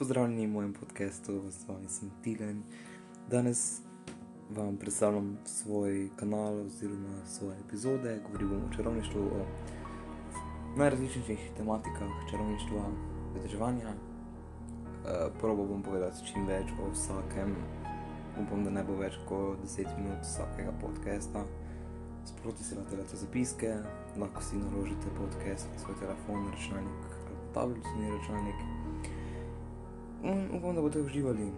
Pozdravljeni v mojem podkastu, z vami sem Tilen. Danes vam predstavljam svoj kanal oziroma svoje epizode. Govoril bom o čarovništvu, o najrazličnejših tematikah čarovništva, vedeževanja. Uh, Probo bom povedati čim več o vsakem. Upam, da ne bo več kot 10 minut vsakega podcasta. Sproti si lahko delate zapiske, lahko si naložite podcast na svoj telefon, računalnik ali tablični računalnik. In upam, da boste uživali.